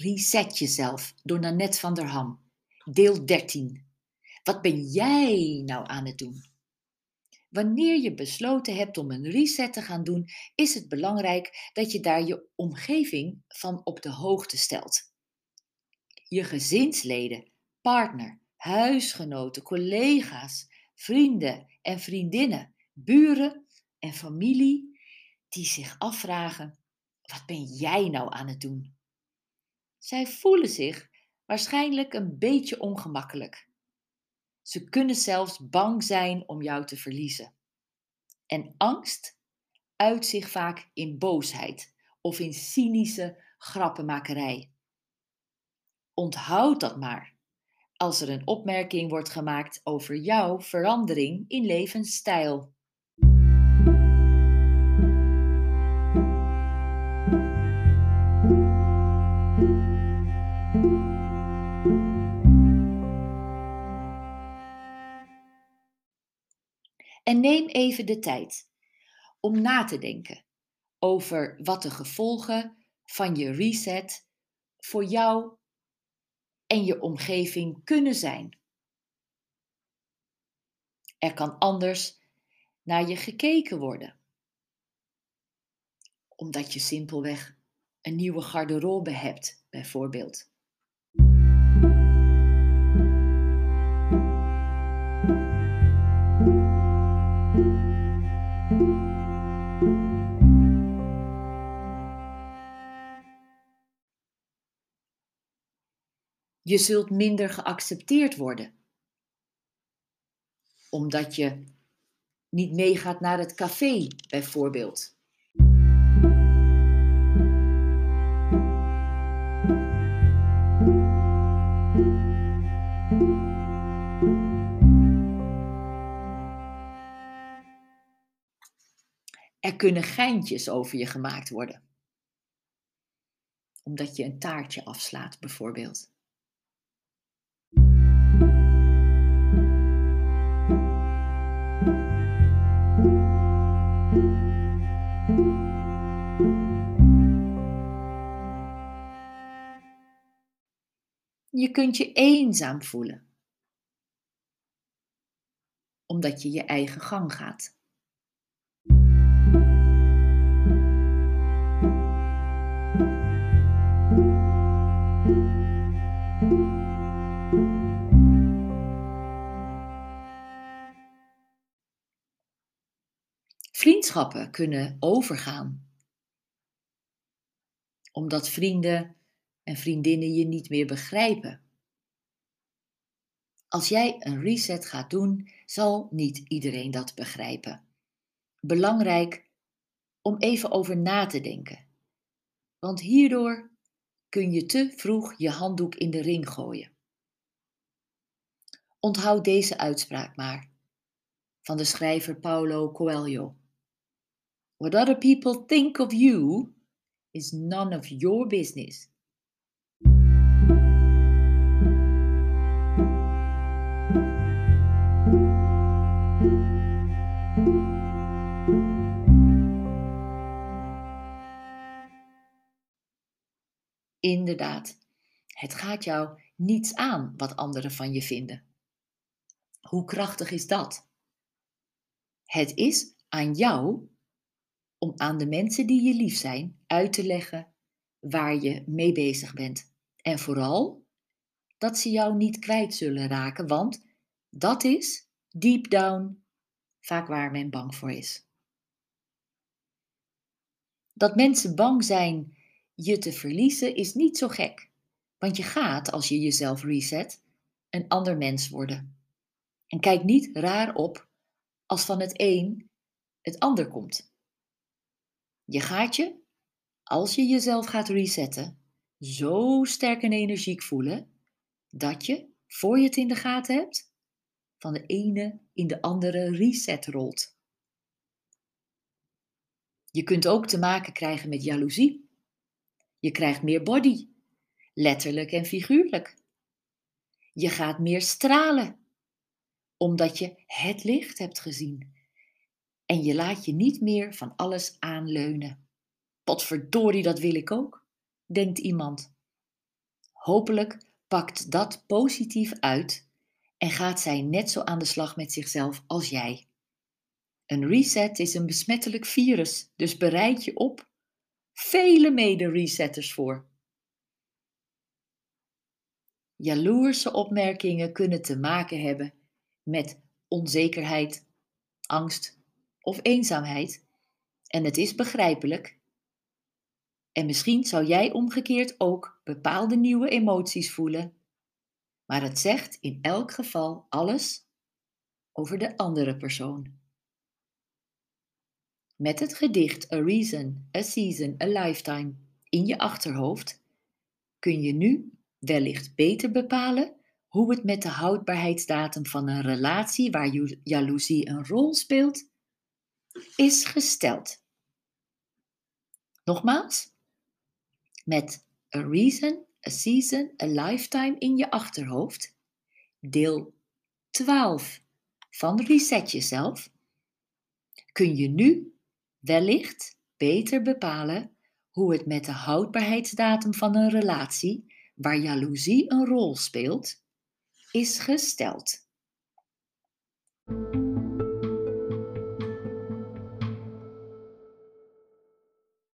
Reset jezelf door Nanette van der Ham. Deel 13. Wat ben jij nou aan het doen? Wanneer je besloten hebt om een reset te gaan doen, is het belangrijk dat je daar je omgeving van op de hoogte stelt. Je gezinsleden, partner, huisgenoten, collega's, vrienden en vriendinnen, buren en familie die zich afvragen: wat ben jij nou aan het doen? Zij voelen zich waarschijnlijk een beetje ongemakkelijk. Ze kunnen zelfs bang zijn om jou te verliezen. En angst uit zich vaak in boosheid of in cynische grappenmakerij. Onthoud dat maar als er een opmerking wordt gemaakt over jouw verandering in levensstijl. En neem even de tijd om na te denken over wat de gevolgen van je reset voor jou en je omgeving kunnen zijn. Er kan anders naar je gekeken worden, omdat je simpelweg een nieuwe garderobe hebt, bijvoorbeeld. Je zult minder geaccepteerd worden. Omdat je niet meegaat naar het café, bijvoorbeeld. Er kunnen geintjes over je gemaakt worden. Omdat je een taartje afslaat, bijvoorbeeld. Je kunt je eenzaam voelen, omdat je je eigen gang gaat. Vriendschappen kunnen overgaan, omdat vrienden en vriendinnen je niet meer begrijpen. Als jij een reset gaat doen, zal niet iedereen dat begrijpen. Belangrijk om even over na te denken, want hierdoor kun je te vroeg je handdoek in de ring gooien. Onthoud deze uitspraak maar van de schrijver Paulo Coelho. What other people think of you is none of your business. Inderdaad, het gaat jou niets aan wat anderen van je vinden. Hoe krachtig is dat? Het is aan jou om aan de mensen die je lief zijn uit te leggen waar je mee bezig bent. En vooral dat ze jou niet kwijt zullen raken, want dat is deep down vaak waar men bang voor is. Dat mensen bang zijn je te verliezen is niet zo gek, want je gaat, als je jezelf reset, een ander mens worden. En kijk niet raar op als van het een het ander komt. Je gaat je, als je jezelf gaat resetten, zo sterk en energiek voelen dat je, voor je het in de gaten hebt, van de ene in de andere reset rolt. Je kunt ook te maken krijgen met jaloezie. Je krijgt meer body, letterlijk en figuurlijk. Je gaat meer stralen, omdat je het licht hebt gezien. En je laat je niet meer van alles aanleunen. Potverdorie, dat wil ik ook, denkt iemand. Hopelijk pakt dat positief uit en gaat zij net zo aan de slag met zichzelf als jij. Een reset is een besmettelijk virus, dus bereid je op vele mede-resetters voor. Jaloerse opmerkingen kunnen te maken hebben met onzekerheid, angst of eenzaamheid. En het is begrijpelijk. En misschien zou jij omgekeerd ook bepaalde nieuwe emoties voelen. Maar het zegt in elk geval alles over de andere persoon. Met het gedicht A Reason, A Season, A Lifetime in je achterhoofd kun je nu wellicht beter bepalen hoe het met de houdbaarheidsdatum van een relatie waar jaloezie een rol speelt, is gesteld. Nogmaals, met a reason, a season, a lifetime in je achterhoofd, deel 12 van Reset Jezelf, kun je nu wellicht beter bepalen hoe het met de houdbaarheidsdatum van een relatie waar jaloezie een rol speelt, is gesteld.